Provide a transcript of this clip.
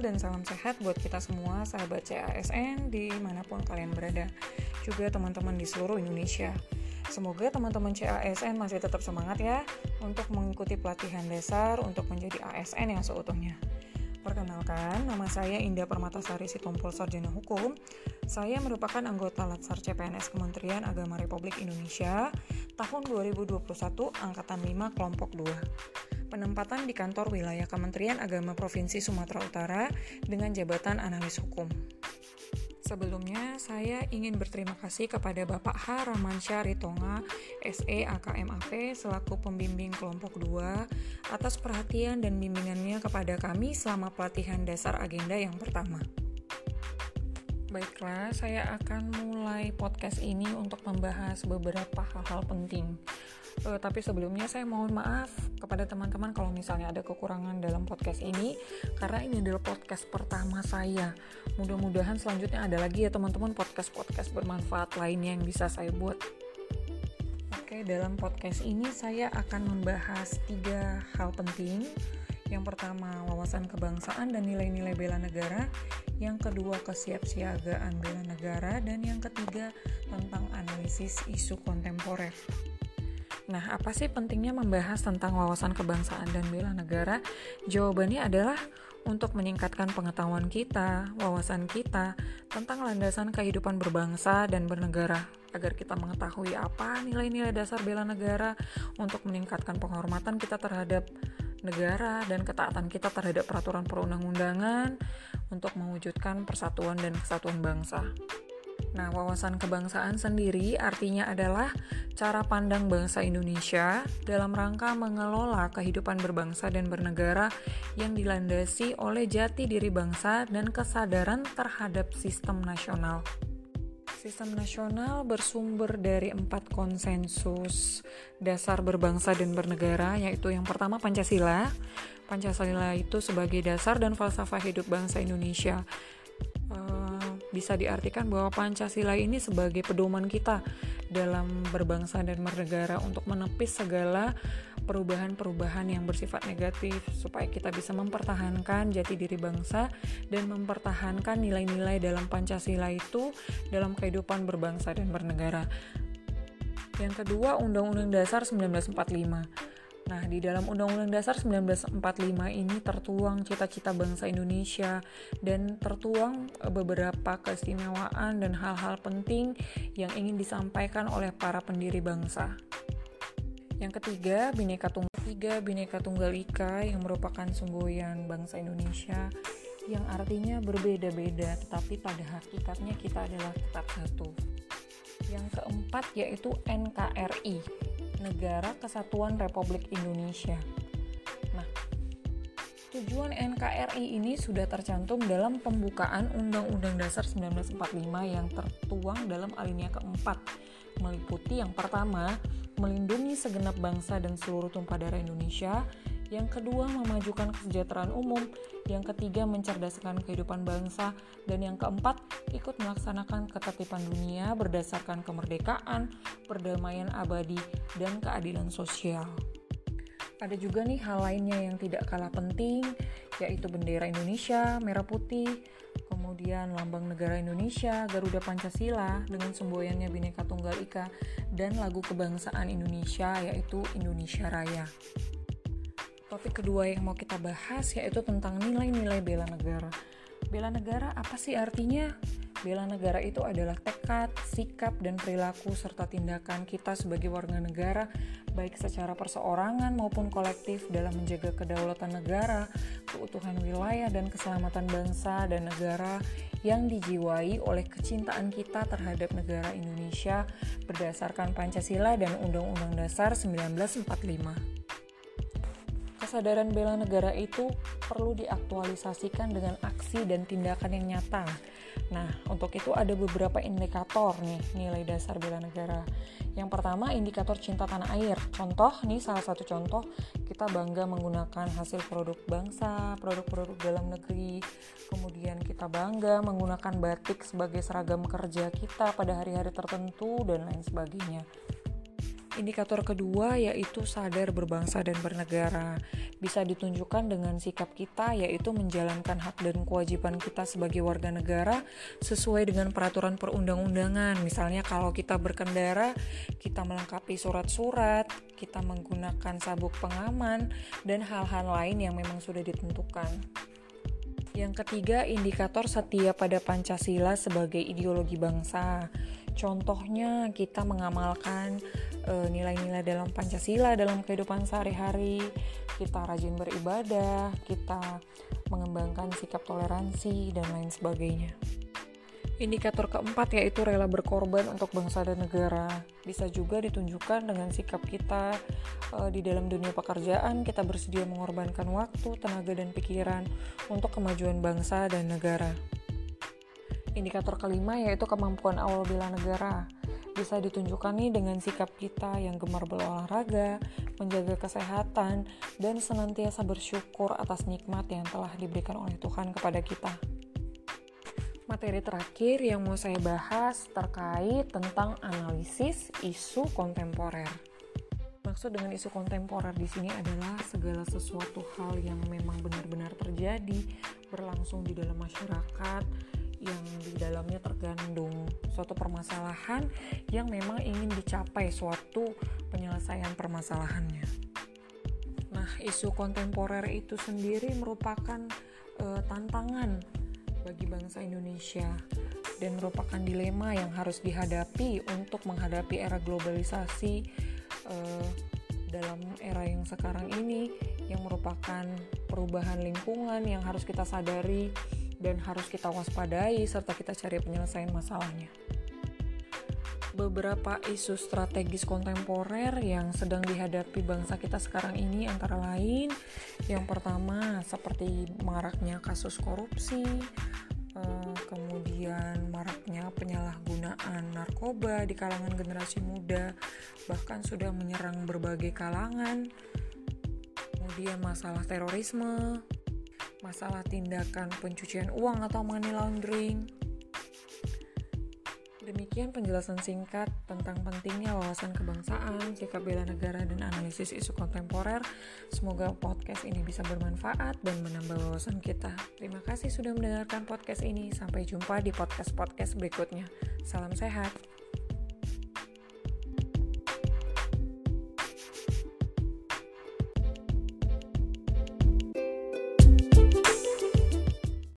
dan salam sehat buat kita semua sahabat CASN di mana pun kalian berada Juga teman-teman di seluruh Indonesia Semoga teman-teman CASN masih tetap semangat ya Untuk mengikuti pelatihan dasar untuk menjadi ASN yang seutuhnya Perkenalkan, nama saya Indah Permatasari Sitompul Sarjana Hukum. Saya merupakan anggota Latsar CPNS Kementerian Agama Republik Indonesia tahun 2021 Angkatan 5 Kelompok 2. Penempatan di kantor wilayah Kementerian Agama Provinsi Sumatera Utara dengan jabatan analis hukum. Sebelumnya, saya ingin berterima kasih kepada Bapak H. Ramansyah Ritonga, SE AKMAP, selaku pembimbing kelompok 2, atas perhatian dan bimbingannya kepada kami selama pelatihan dasar agenda yang pertama. Baiklah, saya akan mulai podcast ini untuk membahas beberapa hal-hal penting Uh, tapi sebelumnya saya mohon maaf kepada teman-teman kalau misalnya ada kekurangan dalam podcast ini karena ini adalah podcast pertama saya. Mudah-mudahan selanjutnya ada lagi ya teman-teman podcast-podcast bermanfaat lainnya yang bisa saya buat. Oke, dalam podcast ini saya akan membahas tiga hal penting. Yang pertama, wawasan kebangsaan dan nilai-nilai bela negara. Yang kedua, kesiapsiagaan bela negara. Dan yang ketiga, tentang analisis isu kontemporer. Nah, apa sih pentingnya membahas tentang wawasan kebangsaan dan bela negara? Jawabannya adalah untuk meningkatkan pengetahuan kita, wawasan kita tentang landasan kehidupan berbangsa dan bernegara agar kita mengetahui apa nilai-nilai dasar bela negara untuk meningkatkan penghormatan kita terhadap negara dan ketaatan kita terhadap peraturan perundang-undangan untuk mewujudkan persatuan dan kesatuan bangsa. Nah, wawasan kebangsaan sendiri artinya adalah cara pandang bangsa Indonesia dalam rangka mengelola kehidupan berbangsa dan bernegara yang dilandasi oleh jati diri bangsa dan kesadaran terhadap sistem nasional. Sistem nasional bersumber dari empat konsensus dasar berbangsa dan bernegara, yaitu yang pertama Pancasila. Pancasila itu sebagai dasar dan falsafah hidup bangsa Indonesia bisa diartikan bahwa Pancasila ini sebagai pedoman kita dalam berbangsa dan bernegara untuk menepis segala perubahan-perubahan yang bersifat negatif supaya kita bisa mempertahankan jati diri bangsa dan mempertahankan nilai-nilai dalam Pancasila itu dalam kehidupan berbangsa dan bernegara. Yang kedua, Undang-Undang Dasar 1945 Nah, di dalam Undang-Undang Dasar 1945 ini tertuang cita-cita bangsa Indonesia dan tertuang e, beberapa keistimewaan dan hal-hal penting yang ingin disampaikan oleh para pendiri bangsa. Yang ketiga, Bhinneka Tunggal Tiga, Bhinneka Tunggal Ika yang merupakan semboyan bangsa Indonesia yang artinya berbeda-beda, tetapi pada hakikatnya kita adalah tetap satu. Yang keempat yaitu NKRI Negara Kesatuan Republik Indonesia. Nah, tujuan NKRI ini sudah tercantum dalam pembukaan Undang-Undang Dasar 1945 yang tertuang dalam alinea keempat, meliputi yang pertama, melindungi segenap bangsa dan seluruh tumpah darah Indonesia, yang kedua memajukan kesejahteraan umum, yang ketiga mencerdaskan kehidupan bangsa, dan yang keempat ikut melaksanakan ketertiban dunia berdasarkan kemerdekaan, perdamaian abadi, dan keadilan sosial. Ada juga nih hal lainnya yang tidak kalah penting, yaitu bendera Indonesia, merah putih, kemudian lambang negara Indonesia, Garuda Pancasila dengan semboyannya Bhinneka Tunggal Ika, dan lagu kebangsaan Indonesia yaitu Indonesia Raya. Topik kedua yang mau kita bahas yaitu tentang nilai-nilai bela negara. Bela negara apa sih artinya? Bela negara itu adalah tekad, sikap, dan perilaku serta tindakan kita sebagai warga negara, baik secara perseorangan maupun kolektif dalam menjaga kedaulatan negara, keutuhan wilayah, dan keselamatan bangsa dan negara yang dijiwai oleh kecintaan kita terhadap negara Indonesia berdasarkan Pancasila dan Undang-Undang Dasar 1945 kesadaran bela negara itu perlu diaktualisasikan dengan aksi dan tindakan yang nyata. Nah, untuk itu ada beberapa indikator nih nilai dasar bela negara. Yang pertama, indikator cinta tanah air. Contoh, nih salah satu contoh, kita bangga menggunakan hasil produk bangsa, produk-produk dalam negeri. Kemudian kita bangga menggunakan batik sebagai seragam kerja kita pada hari-hari tertentu dan lain sebagainya. Indikator kedua yaitu sadar berbangsa dan bernegara. Bisa ditunjukkan dengan sikap kita yaitu menjalankan hak dan kewajiban kita sebagai warga negara sesuai dengan peraturan perundang-undangan. Misalnya kalau kita berkendara, kita melengkapi surat-surat, kita menggunakan sabuk pengaman dan hal-hal lain yang memang sudah ditentukan. Yang ketiga, indikator setia pada Pancasila sebagai ideologi bangsa. Contohnya kita mengamalkan eh, nilai-nilai dalam Pancasila dalam kehidupan sehari-hari, kita rajin beribadah, kita mengembangkan sikap toleransi dan lain sebagainya. Indikator keempat yaitu rela berkorban untuk bangsa dan negara. Bisa juga ditunjukkan dengan sikap kita uh, di dalam dunia pekerjaan, kita bersedia mengorbankan waktu, tenaga, dan pikiran untuk kemajuan bangsa dan negara. Indikator kelima yaitu kemampuan awal bela negara. Bisa ditunjukkan nih dengan sikap kita yang gemar berolahraga, menjaga kesehatan, dan senantiasa bersyukur atas nikmat yang telah diberikan oleh Tuhan kepada kita. Materi terakhir yang mau saya bahas terkait tentang analisis isu kontemporer. Maksud dengan isu kontemporer di sini adalah segala sesuatu hal yang memang benar-benar terjadi, berlangsung di dalam masyarakat, yang di dalamnya tergandung suatu permasalahan yang memang ingin dicapai suatu penyelesaian permasalahannya. Nah, isu kontemporer itu sendiri merupakan e, tantangan bagi bangsa Indonesia dan merupakan dilema yang harus dihadapi untuk menghadapi era globalisasi e, dalam era yang sekarang ini yang merupakan perubahan lingkungan yang harus kita sadari dan harus kita waspadai serta kita cari penyelesaian masalahnya. Beberapa isu strategis kontemporer yang sedang dihadapi bangsa kita sekarang ini antara lain yang pertama seperti maraknya kasus korupsi, eh, kemudian maraknya penyalahgunaan narkoba di kalangan generasi muda, bahkan sudah menyerang berbagai kalangan. Kemudian masalah terorisme, masalah tindakan pencucian uang atau money laundering. Demikian penjelasan singkat tentang pentingnya wawasan kebangsaan, sikap bela negara, dan analisis isu kontemporer. Semoga podcast ini bisa bermanfaat dan menambah wawasan kita. Terima kasih sudah mendengarkan podcast ini. Sampai jumpa di podcast-podcast berikutnya. Salam sehat.